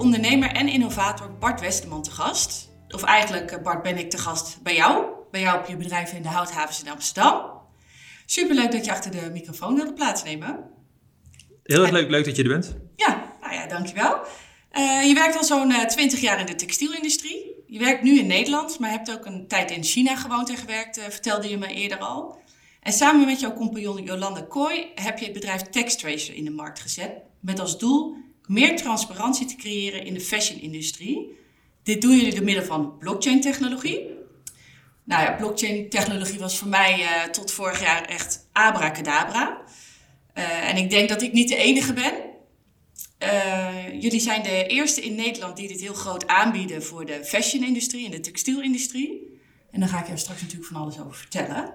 Ondernemer en innovator Bart Westerman te gast. Of eigenlijk, eh, Bart, ben ik te gast bij jou. Bij jou op je bedrijf in de Houthavens in Amsterdam. Superleuk dat je achter de microfoon wilde plaatsnemen. Heel erg leuk, leuk dat je er bent. Ja, nou ja, dankjewel. Uh, je werkt al zo'n uh, 20 jaar in de textielindustrie. Je werkt nu in Nederland, maar hebt ook een tijd in China gewoond en gewerkt, uh, vertelde je me eerder al. En samen met jouw compagnon Jolanda Kooi heb je het bedrijf Textracer in de markt gezet. Met als doel meer transparantie te creëren in de fashion-industrie. Dit doen jullie door middel van blockchain-technologie. Nou ja, blockchain-technologie was voor mij uh, tot vorig jaar echt abracadabra. Uh, en ik denk dat ik niet de enige ben. Uh, jullie zijn de eerste in Nederland die dit heel groot aanbieden voor de fashion-industrie en de textielindustrie. En daar ga ik je straks natuurlijk van alles over vertellen.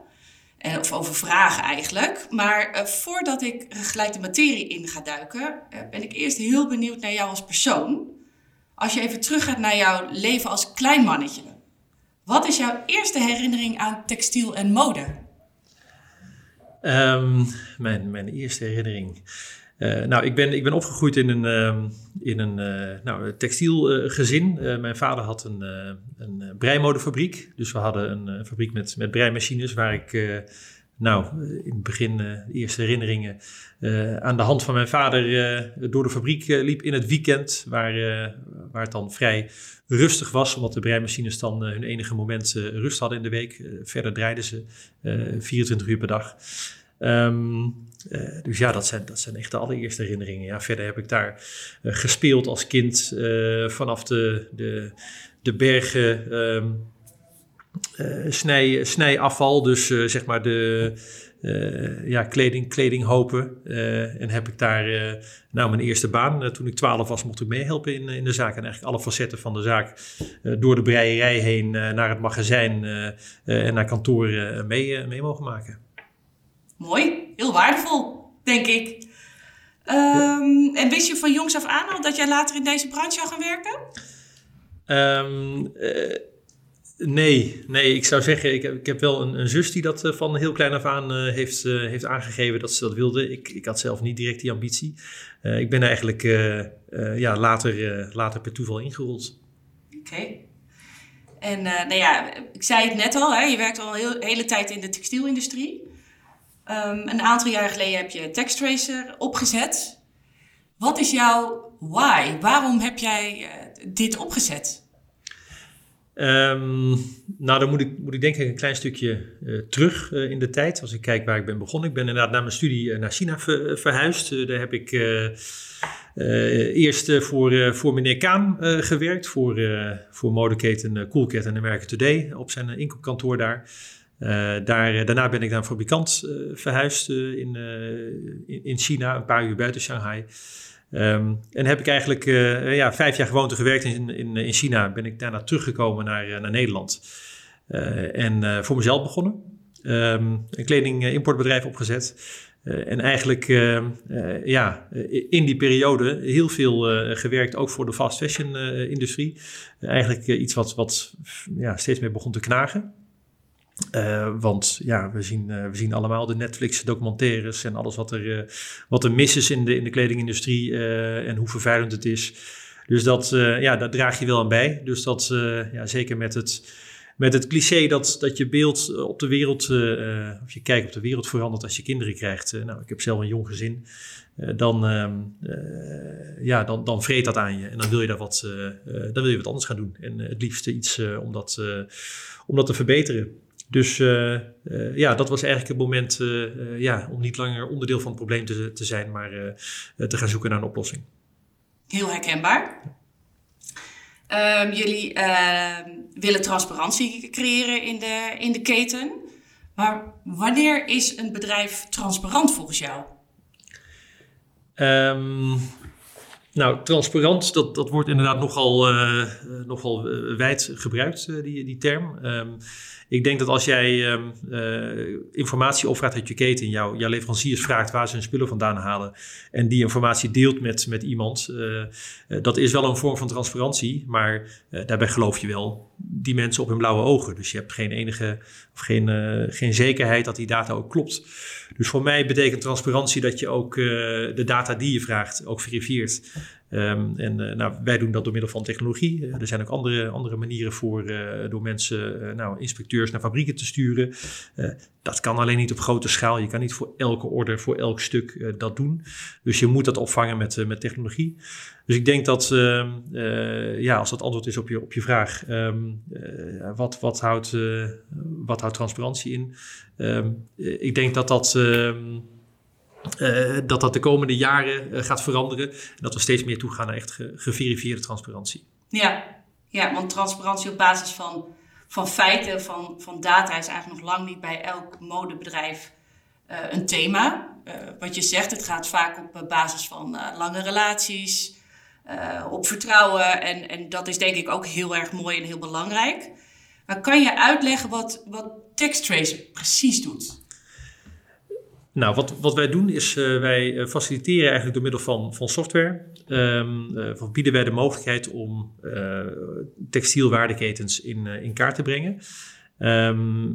Uh, of over vragen eigenlijk. Maar uh, voordat ik gelijk de materie in ga duiken, uh, ben ik eerst heel benieuwd naar jou als persoon. Als je even teruggaat naar jouw leven als klein mannetje. Wat is jouw eerste herinnering aan textiel en mode? Um, mijn, mijn eerste herinnering. Uh, nou, ik ben, ik ben opgegroeid in een, uh, in een uh, nou, textielgezin. mijn vader had een, een breimodefabriek. Dus we hadden een fabriek met, met breimachines waar ik... nou, in het begin, de eerste herinneringen, aan de hand van mijn vader door de fabriek liep in het weekend, waar, waar het dan vrij rustig was, omdat de breimachines dan hun enige moment rust hadden in de week. verder draaiden ze 24 uur per dag. Um, uh, dus ja, dat zijn, dat zijn echt de allereerste herinneringen. Ja, verder heb ik daar uh, gespeeld als kind uh, vanaf de, de, de bergen snij, snijafval. Dus zeg maar de ja, kleding, kledinghopen. en heb ik daar nou mijn eerste baan. toen ik 12 was mocht ik meehelpen in, in de zaak. En eigenlijk alle facetten van de zaak door de breierij heen naar het magazijn en naar kantoor mee, mee mogen maken. Mooi, heel waardevol, denk ik. Um, en wist je van jongs af aan al dat jij later in deze branche zou gaan werken? Um, uh, nee, nee, ik zou zeggen, ik heb, ik heb wel een, een zus die dat uh, van heel klein af aan uh, heeft, heeft aangegeven dat ze dat wilde. Ik, ik had zelf niet direct die ambitie. ik ben eigenlijk ja, later, later per toeval ingerold. Oké. Okay. En nou ja, ik zei het net al, hè, je werkt al een heel, hele tijd in de textielindustrie. Um, een aantal jaar geleden heb je Textracer opgezet. Wat is jouw why? Waarom heb jij uh, dit opgezet? Um, nou, dan moet ik, moet ik denk ik een klein stukje uh, terug uh, in de tijd. Als ik kijk waar ik ben begonnen. Ik ben inderdaad na mijn studie naar China ver, verhuisd. daar heb ik eerst voor, voor meneer Kaan gewerkt. Voor, voor modeketen Coolcat en American Today. Op zijn inkoopkantoor daar. Uh, daar, daarna ben ik naar een fabrikant uh, verhuisd in, in China, een paar uur buiten Shanghai. Um, en heb ik eigenlijk ja, vijf jaar gewoond en gewerkt in, in, in China. Ben ik daarna teruggekomen naar, naar Nederland. en voor mezelf begonnen. Um, een kledingimportbedrijf opgezet. en eigenlijk ja, in die periode heel veel gewerkt, ook voor de fast fashion industrie. eigenlijk iets wat, wat ja, steeds meer begon te knagen. Uh, want ja, we zien, uh, we zien allemaal de Netflix-documentaires en alles wat er, uh, wat er mis is in de, in de kledingindustrie en hoe vervuilend het is. Dus dat, ja, daar draag je wel aan bij. Dus dat, ja, zeker met het, met het cliché dat, dat je beeld op de wereld, of je kijk op de wereld verandert als je kinderen krijgt. nou, ik heb zelf een jong gezin. dan, ehm, ja, dan, dan vreet dat aan je en dan wil je, daar wat, dan wil je wat anders gaan doen. En het liefste iets om, dat, om dat te verbeteren. Dus uh, uh, ja, dat was eigenlijk het moment uh, ja, om niet langer onderdeel van het probleem te, te zijn, maar te gaan zoeken naar een oplossing. Heel herkenbaar. Ehm, jullie ehm, willen transparantie creëren in de, in de keten. Maar wanneer is een bedrijf transparant volgens jou? Um, Nou, transparant, dat, dat wordt inderdaad nogal, nogal wijd gebruikt, die, die term. Um, ik denk dat als jij um, uh, informatie opvraagt uit je keten, jouw, leveranciers vraagt waar ze hun spullen vandaan halen en die informatie deelt met, met iemand, uh, dat is wel een vorm van transparantie, maar daarbij geloof je wel die mensen op hun blauwe ogen. Dus je hebt geen enige of geen, geen zekerheid dat die data ook klopt. Dus voor mij betekent transparantie dat je ook de data die je vraagt ook verifieert. Um, en uh, nou, wij doen dat door middel van technologie. Uh, er zijn ook andere, andere manieren voor uh, door mensen, nou, inspecteurs naar fabrieken te sturen. dat kan alleen niet op grote schaal. Je kan niet voor elke order, voor elk stuk dat doen. Dus je moet dat opvangen met, met technologie. Dus ik denk dat, ehm, ja, als dat antwoord is op je, op je vraag, um, wat, wat, houdt, wat houdt transparantie in? ik denk dat dat uh, dat dat de komende jaren uh, gaat veranderen. En dat we steeds meer toegaan naar echt ge geverifieerde transparantie. Ja. ja, want transparantie op basis van, van feiten, van, van data, is eigenlijk nog lang niet bij elk modebedrijf uh, een thema. wat je zegt, het gaat vaak op basis van lange relaties, op vertrouwen. En, en dat is denk ik ook heel erg mooi en heel belangrijk. Maar kan je uitleggen wat, wat TextTracer precies doet? Nou, wat, wat wij doen is, uh, wij eh, faciliteren eigenlijk door middel van, van software, um, bieden wij de mogelijkheid om textielwaardeketens in, in kaart te brengen. Um,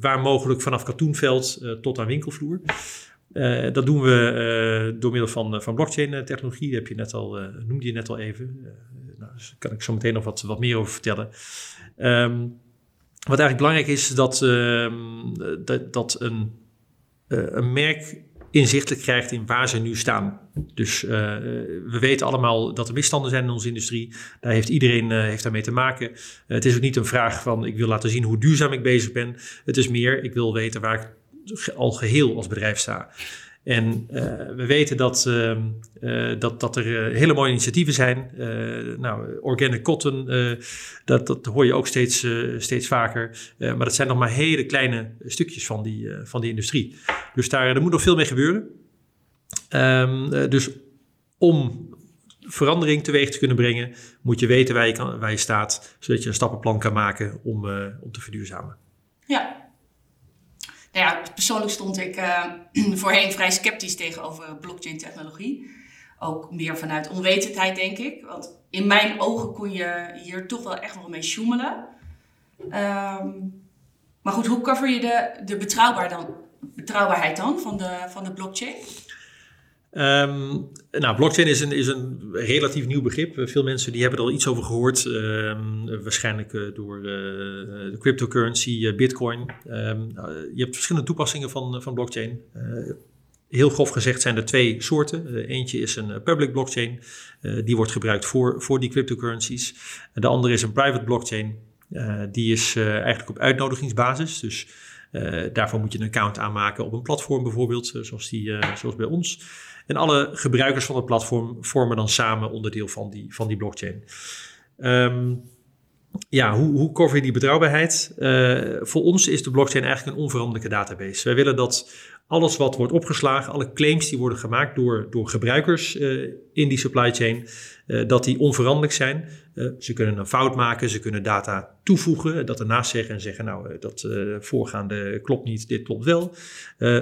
waar mogelijk vanaf katoenveld tot aan winkelvloer. dat doen we door middel van, van blockchain technologie, heb je net al, noemde je net al even. nou, daar dus kan ik zo meteen nog wat, wat meer over vertellen. Um, wat eigenlijk belangrijk is, dat, dat, dat een eh, een merk inzichtelijk krijgt in waar ze nu staan. Dus uh, we weten allemaal dat er misstanden zijn in onze industrie. Daar heeft iedereen uh, heeft daarmee te maken. Het is ook niet een vraag van ik wil laten zien hoe duurzaam ik bezig ben. Het is meer ik wil weten waar ik al geheel als bedrijf sta. En uh, we weten dat, uh, uh, dat, dat er hele mooie initiatieven zijn. nou, organic cotton, dat, dat hoor je ook steeds, steeds vaker. maar dat zijn nog maar hele kleine stukjes van die, van die industrie. Dus daar moet nog veel mee gebeuren. Um, dus om verandering teweeg te kunnen brengen, moet je weten waar je, kan, waar je staat, zodat je een stappenplan kan maken om, om te verduurzamen. Ja, nou ja, persoonlijk stond ik uh, voorheen vrij sceptisch tegenover blockchain-technologie. Ook meer vanuit onwetendheid, denk ik. Want in mijn ogen kon je hier toch wel echt wel mee sjoemelen. Um, maar goed, hoe cover je de, de betrouwbaar dan, betrouwbaarheid dan van de, van de blockchain? Um, nou, blockchain is een, is een relatief nieuw begrip. Veel mensen die hebben er al iets over gehoord. Um, waarschijnlijk uh, door uh, de cryptocurrency, uh, bitcoin. Um, je hebt verschillende toepassingen van, van blockchain. heel grof gezegd zijn er twee soorten. eentje is een public blockchain. die wordt gebruikt voor, voor die cryptocurrencies. En de andere is een private blockchain. die is eigenlijk op uitnodigingsbasis. Dus daarvoor moet je een account aanmaken op een platform bijvoorbeeld. zoals, die, zoals bij ons. En alle gebruikers van het platform vormen dan samen onderdeel van die, van die blockchain. Um, ja, hoe, hoe cover je die betrouwbaarheid? Uh, voor ons is de blockchain eigenlijk een onveranderlijke database. Wij willen dat alles wat wordt opgeslagen, alle claims die worden gemaakt door, door gebruikers uh, in die supply chain, uh, dat die onveranderlijk zijn. ze kunnen een fout maken, ze kunnen data toevoegen, dat ernaast zeggen en zeggen, nou, dat voorgaande klopt niet, dit klopt wel.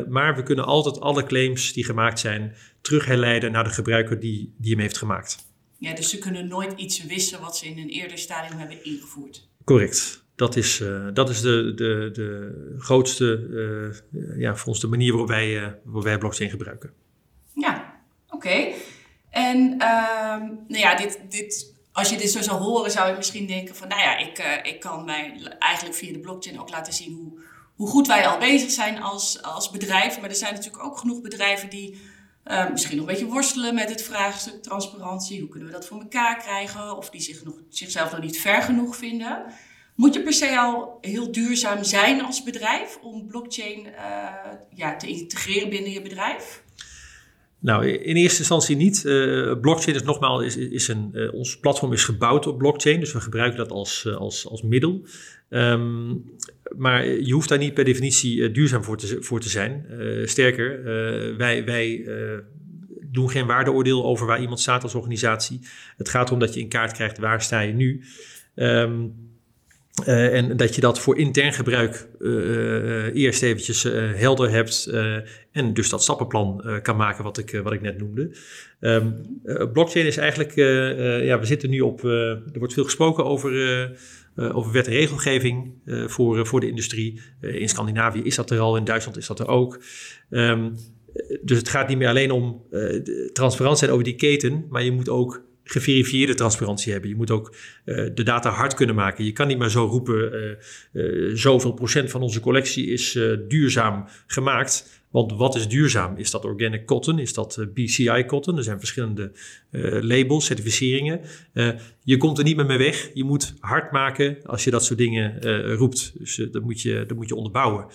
maar we kunnen altijd alle claims die gemaakt zijn terugherleiden naar de gebruiker die, die hem heeft gemaakt. Ja, dus ze kunnen nooit iets wissen wat ze in een eerder stadium hebben ingevoerd. Correct. Dat is, uh, dat is de, de, de grootste, uh, ja, voor ons de manier waarop wij, uh, waarop wij blockchain gebruiken. Ja, oké. En ehm, nou ja, dit, dit, als je dit zo zou horen, zou je misschien denken van, nou ja, ik, ik kan mij eigenlijk via de blockchain ook laten zien hoe, hoe goed wij al bezig zijn als, als bedrijf. Maar er zijn natuurlijk ook genoeg bedrijven die uh, misschien nog een beetje worstelen met het vraagstuk transparantie. Hoe kunnen we dat voor elkaar krijgen? Of die zich nog, zichzelf nog niet ver genoeg vinden. Moet je per se al heel duurzaam zijn als bedrijf om blockchain uh, ja, te integreren binnen je bedrijf? Nou, in eerste instantie niet. Uh, blockchain is nogmaals, is, is een, ons platform is gebouwd op blockchain, dus we gebruiken dat als, als, als middel. Um, maar je hoeft daar niet per definitie uh, duurzaam voor te, voor te zijn. Uh, sterker, uh, wij, wij doen geen waardeoordeel over waar iemand staat als organisatie. Het gaat erom dat je in kaart krijgt waar sta je nu. Um, en dat je dat voor intern gebruik eerst eventjes helder hebt en dus dat stappenplan kan maken wat ik, wat ik net noemde. Um, blockchain is eigenlijk, ja, we zitten nu op, er wordt veel gesproken over, over wet en regelgeving voor, voor de industrie. in Scandinavië is dat er al, in Duitsland is dat er ook. Um, dus het gaat niet meer alleen om transparant zijn over die keten, maar je moet ook geverifieerde transparantie hebben. Je moet ook uh, de data hard kunnen maken. Je kan niet maar zo roepen, uh, uh, zoveel procent van onze collectie is duurzaam gemaakt. Want wat is duurzaam? Is dat organic cotton? Is dat BCI cotton? Er zijn verschillende labels, certificeringen. je komt er niet meer mee weg. Je moet hard maken als je dat soort dingen roept. Dus dat, moet je, dat moet je onderbouwen.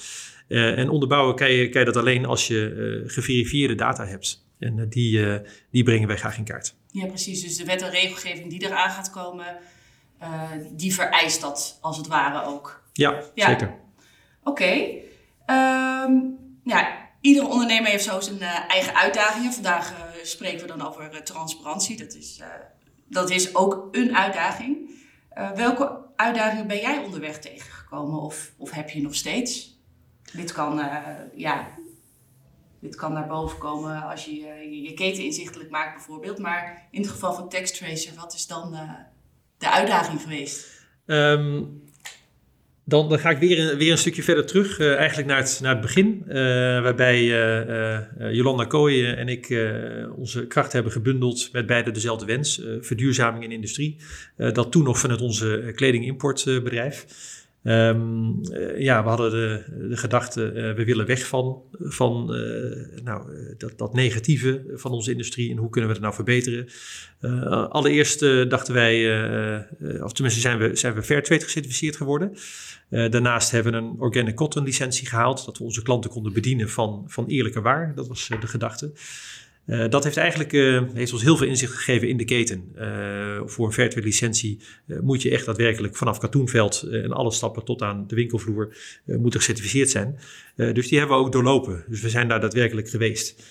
en onderbouwen kan je, kan je dat alleen als je geverifieerde data hebt. En die, die brengen wij graag in kaart. Ja, precies. Dus de wet en regelgeving die eraan gaat komen, uh, die vereist dat als het ware ook. Ja, zeker. Oké. Okay. Ehm, ja, iedere ondernemer heeft zo zijn eigen uitdagingen. Vandaag uh, spreken we dan over transparantie. Dat is, dat is ook een uitdaging. welke uitdagingen ben jij onderweg tegengekomen of, of heb je nog steeds? Dit kan ja, dit kan naar boven komen als je je, je keten inzichtelijk maakt bijvoorbeeld. Maar in het geval van TextTracer, wat is dan uh, de uitdaging geweest? Um, dan, dan, ga ik weer een, weer een stukje verder terug, uh, eigenlijk naar het, naar het begin. Waarbij Jolanda Kooi en ik onze kracht hebben gebundeld met beide dezelfde wens. verduurzaming in industrie. dat toen nog vanuit onze kledingimportbedrijf. Um, ja, we hadden de, de gedachte, uh, we willen weg van, van uh, nou, dat, dat negatieve van onze industrie en hoe kunnen we het nou verbeteren. allereerst dachten wij, of tenminste zijn we, zijn we Fairtrade gecertificeerd geworden. daarnaast hebben we een Organic Cotton licentie gehaald, dat we onze klanten konden bedienen van, van eerlijke waar. Dat was de gedachte. Uh, dat heeft eigenlijk uh, heeft ons heel veel inzicht gegeven in de keten. Uh, voor een Fairtrade licentie moet je echt daadwerkelijk vanaf katoenveld en alle stappen tot aan de winkelvloer moeten gecertificeerd zijn. dus die hebben we ook doorlopen. Dus we zijn daar daadwerkelijk geweest.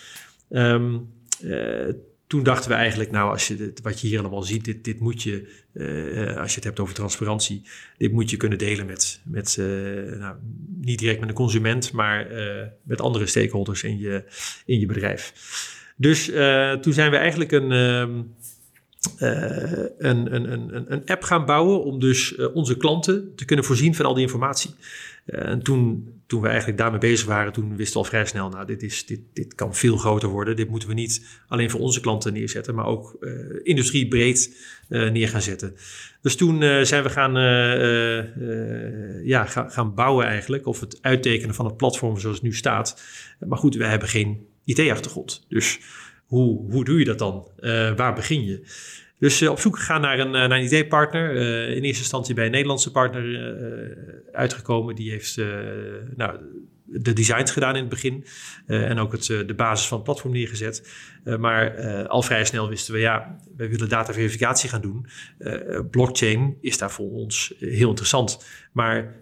Um, toen dachten we eigenlijk, nou, als je wat je hier allemaal ziet, dit, dit moet je, als je het hebt over transparantie, dit moet je kunnen delen met, met nou, niet direct met een consument, maar met andere stakeholders in je, in je bedrijf. Dus uh, toen zijn we eigenlijk een, uh, een, een, een, een, app gaan bouwen om dus uh, onze klanten te kunnen voorzien van al die informatie. en toen, toen we eigenlijk daarmee bezig waren, toen wisten we al vrij snel, nou, dit, is, dit, dit kan veel groter worden. Dit moeten we niet alleen voor onze klanten neerzetten, maar ook industriebreed neer gaan zetten. Dus toen zijn we gaan, ja, gaan, gaan bouwen eigenlijk, of het uittekenen van het platform zoals het nu staat. Maar goed, we hebben geen IT-achtergrond. Dus hoe, hoe doe je dat dan? Uh, waar begin je? Dus uh, op zoek gegaan naar een, uh, naar een IT-partner. in eerste instantie bij een Nederlandse partner uitgekomen. Die heeft nou, de designs gedaan in het begin. en ook het, de basis van het platform neergezet. maar al vrij snel wisten we, ja, we willen dataverificatie gaan doen. blockchain is daar voor ons heel interessant. Maar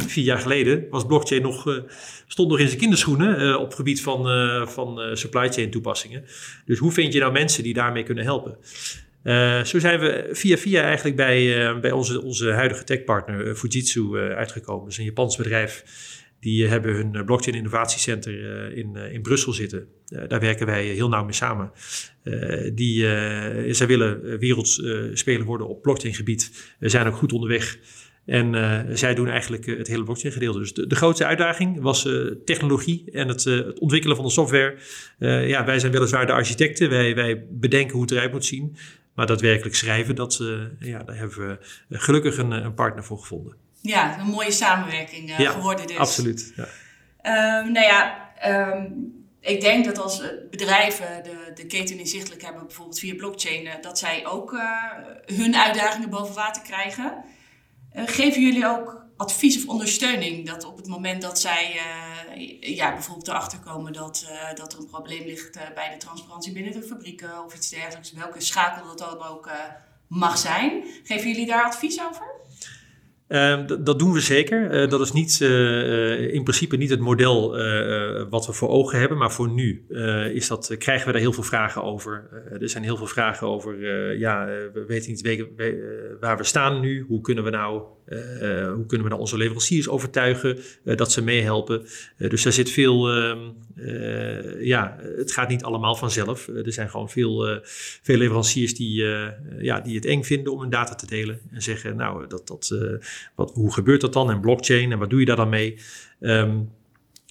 vier jaar geleden was blockchain nog, uh, stond nog in zijn kinderschoenen uh, op gebied van, uh, van supply chain toepassingen. Dus hoe vind je nou mensen die daarmee kunnen helpen? zo zijn we via via eigenlijk bij, bij onze, onze huidige techpartner Fujitsu uitgekomen. Dat is een Japans bedrijf. Die hebben hun blockchain innovatiecenter in, in Brussel zitten. daar werken wij heel nauw mee samen. die, zij willen wereldspeler worden op blockchain gebied. We zijn ook goed onderweg. En uh, zij doen eigenlijk uh, het hele blockchain gedeelte. Dus de, de grootste uitdaging was uh, technologie en het, het, ontwikkelen van de software. ja, wij zijn weliswaar de architecten. Wij, wij bedenken hoe het eruit moet zien. Maar daadwerkelijk schrijven, dat, ja, daar hebben we gelukkig een, een, partner voor gevonden. Ja, een mooie samenwerking ja, geworden dus. absoluut. Ja. Um, nou ja, um, ik denk dat als bedrijven de, de keten inzichtelijk hebben, bijvoorbeeld via blockchain, dat zij ook hun uitdagingen boven water krijgen. Eh, geven jullie ook advies of ondersteuning dat op het moment dat zij uh, ja, bijvoorbeeld erachter komen dat, uh, dat er een probleem ligt bij de transparantie binnen de fabrieken of iets dergelijks, welke schakel dat dan ook mag zijn, geven jullie daar advies over? Ehm, dat doen we zeker. Uh, dat is niet, uh, in principe niet het model wat we voor ogen hebben, maar voor nu is dat, krijgen we daar heel veel vragen over. er zijn heel veel vragen over, ja, we weten niet waar we staan nu. Hoe kunnen we nou, hoe kunnen we nou onze leveranciers overtuigen dat ze meehelpen? dus daar zit veel, ehm, ja, het gaat niet allemaal vanzelf. er zijn gewoon veel, veel leveranciers die, ja, die het eng vinden om hun data te delen en zeggen, nou, dat, dat wat, hoe gebeurt dat dan? En blockchain, en wat doe je daar dan mee? Ehm,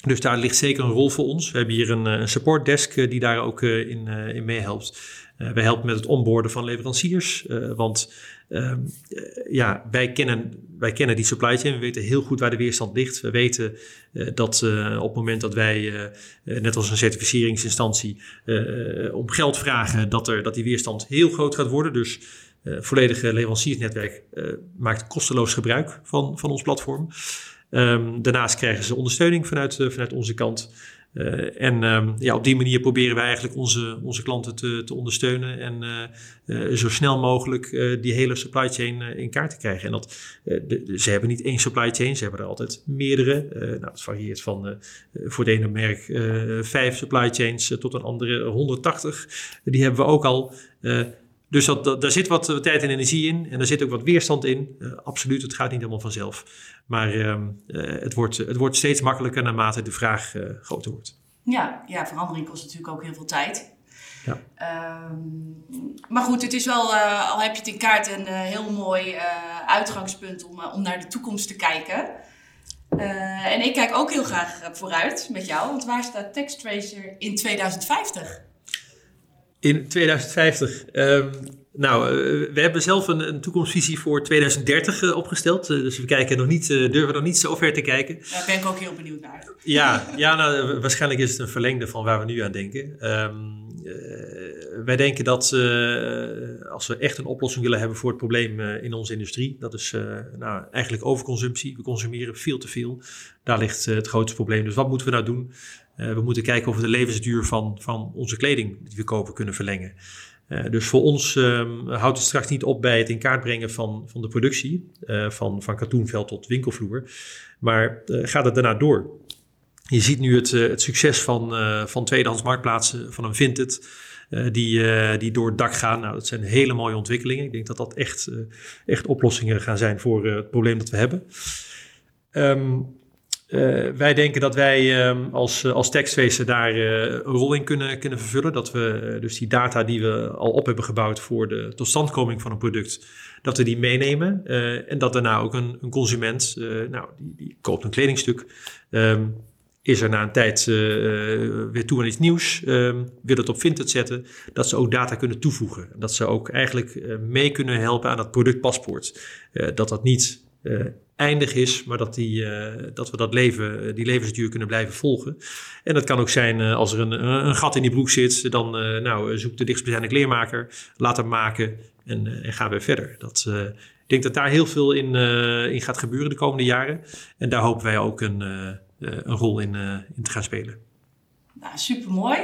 dus daar ligt zeker een rol voor ons. We hebben hier een, eh, een support desk eh, die daar ook in, in meehelpt. Uh, wij helpen met het onboorden van leveranciers. want ehm, ja, wij kennen, wij kennen die supply chain. We weten heel goed waar de weerstand ligt. We weten dat op het moment dat wij, net als een certificeringsinstantie, om geld vragen, dat, er, dat die weerstand heel groot gaat worden. Dus uh, volledige leveranciersnetwerk maakt kosteloos gebruik van, van ons platform. Um, daarnaast krijgen ze ondersteuning vanuit, vanuit onze kant. En um, ja, op die manier proberen wij eigenlijk onze, onze klanten te, te ondersteunen en zo snel mogelijk die hele supply chain in kaart te krijgen. En dat, de, ze hebben niet één supply chain, ze hebben er altijd meerdere. nou, het varieert van voor de ene merk vijf supply chains tot een andere 180. Die hebben we ook al. Dus dat, daar zit wat tijd en energie in en er zit ook wat weerstand in. Uh, absoluut, het gaat niet helemaal vanzelf. Maar uh, het, wordt, het wordt steeds makkelijker naarmate de vraag groter wordt. Ja, ja, verandering kost natuurlijk ook heel veel tijd. Ja. Um, maar goed, het is wel, al heb je het in kaart, een heel mooi uitgangspunt om, om naar de toekomst te kijken. en ik kijk ook heel graag vooruit met jou, want waar staat TextTracer in 2050? In 2050. Um, ehm, nou, uh, we hebben zelf een, een toekomstvisie voor 2030 uh, opgesteld. Uh, dus we kijken nog niet, durven nog niet zo ver te kijken. Daar ben ik ook heel benieuwd naar. Ja, ja nou, waarschijnlijk is het een verlengde van waar we nu aan denken. Um, wij denken dat als we echt een oplossing willen hebben voor het probleem in onze industrie, dat is nou, eigenlijk overconsumptie. We consumeren veel te veel. Daar ligt het grootste probleem. Dus wat moeten we nou doen? Uh, we moeten kijken of we de levensduur van, van onze kleding die we kopen kunnen verlengen. Uh, dus voor ons um, houdt het straks niet op bij het in kaart brengen van, van de productie, uh, van, van katoenveld tot winkelvloer, maar gaat het daarna door. Je ziet nu het, het succes van, van tweedehands marktplaatsen, van een Vinted, die, die door het dak gaan. Nou, dat zijn hele mooie ontwikkelingen. Ik denk dat dat echt, echt oplossingen gaan zijn voor het probleem dat we hebben. Um, uh, wij denken dat wij um, als, eh, als tekstwezen daar uh, een rol in kunnen, kunnen vervullen. Dat we uh, dus die data die we al op hebben gebouwd voor de totstandkoming van een product, dat we die meenemen. en dat daarna ook een, een consument, nou, die, die, koopt een kledingstuk, um, is er na een tijd weer toe aan iets nieuws, um, wil het op Vinted zetten, dat ze ook data kunnen toevoegen. Dat ze ook eigenlijk mee kunnen helpen aan dat productpaspoort. dat dat niet eindig is, maar dat, die, uh, dat we dat leven, die levensduur kunnen blijven volgen. En dat kan ook zijn uh, als er een, een, gat in die broek zit, dan nou, zoek de dichtstbijzijnde kleermaker, laat hem maken en, en ga weer verder. Dat, ik denk dat daar heel veel in, in gaat gebeuren de komende jaren. En daar hopen wij ook een, een rol in, in te gaan spelen. Nou, supermooi.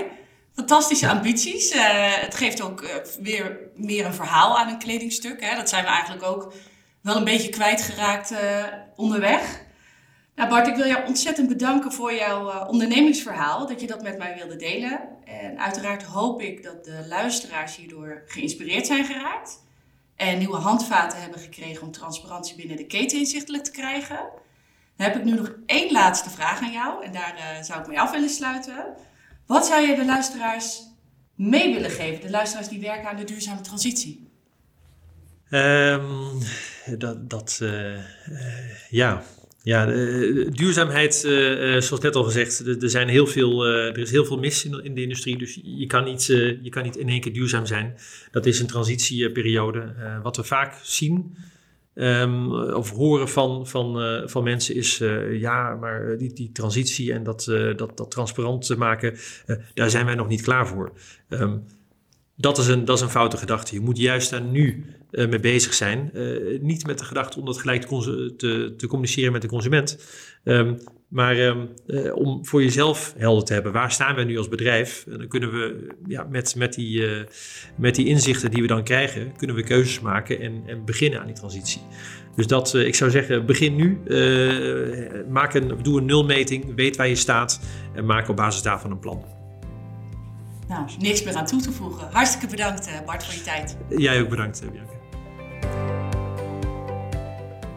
Fantastische ambities. het geeft ook weer meer een verhaal aan een kledingstuk. Hè. Dat zijn we eigenlijk ook wel een beetje kwijtgeraakt uh, onderweg. Nou Bart, ik wil jou ontzettend bedanken voor jouw uh, ondernemingsverhaal, dat je dat met mij wilde delen. En uiteraard hoop ik dat de luisteraars hierdoor geïnspireerd zijn geraakt. En nieuwe handvaten hebben gekregen om transparantie binnen de keten inzichtelijk te krijgen. Dan heb ik nu nog één laatste vraag aan jou en daar uh, zou ik mee af willen sluiten. Wat zou je de luisteraars mee willen geven, de luisteraars die werken aan de duurzame transitie? Um, dat, dat uh, uh, ja. Ja, duurzaamheid, zoals net al gezegd, er, zijn heel veel, er is heel veel mis in, de industrie. Dus je kan, niet, je kan niet in één keer duurzaam zijn. Dat is een transitieperiode. wat we vaak zien um, of horen van, van, van mensen is, ja, maar die, die transitie en dat, dat, dat transparant te maken, daar zijn wij nog niet klaar voor. Um, dat is, een, dat is een foute gedachte. Je moet juist daar nu uh, mee bezig zijn. Uh, niet met de gedachte om dat gelijk te, te, te, communiceren met de consument. Um, Maar ehm, eh, om voor jezelf helder te hebben, waar staan wij nu als bedrijf? dan kunnen we ja, met, met, die, met die inzichten die we dan krijgen, kunnen we keuzes maken en, en beginnen aan die transitie. Dus dat, ik zou zeggen, begin nu. maak een, doe een nulmeting, weet waar je staat en maak op basis daarvan een plan. Nou, niks meer aan toe te voegen. Hartstikke bedankt Bart voor je tijd. Jij ook bedankt Bianca.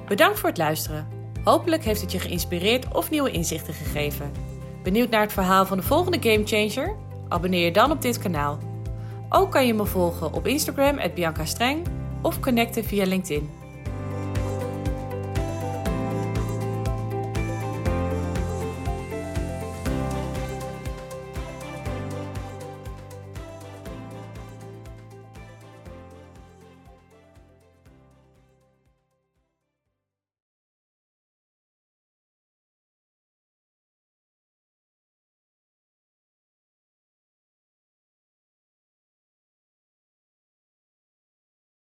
Bedankt voor het luisteren. Hopelijk heeft het je geïnspireerd of nieuwe inzichten gegeven. Benieuwd naar het verhaal van de volgende Gamechanger? Abonneer je dan op dit kanaal. Ook kan je me volgen op Instagram, Bianca Streng, of connecten via LinkedIn.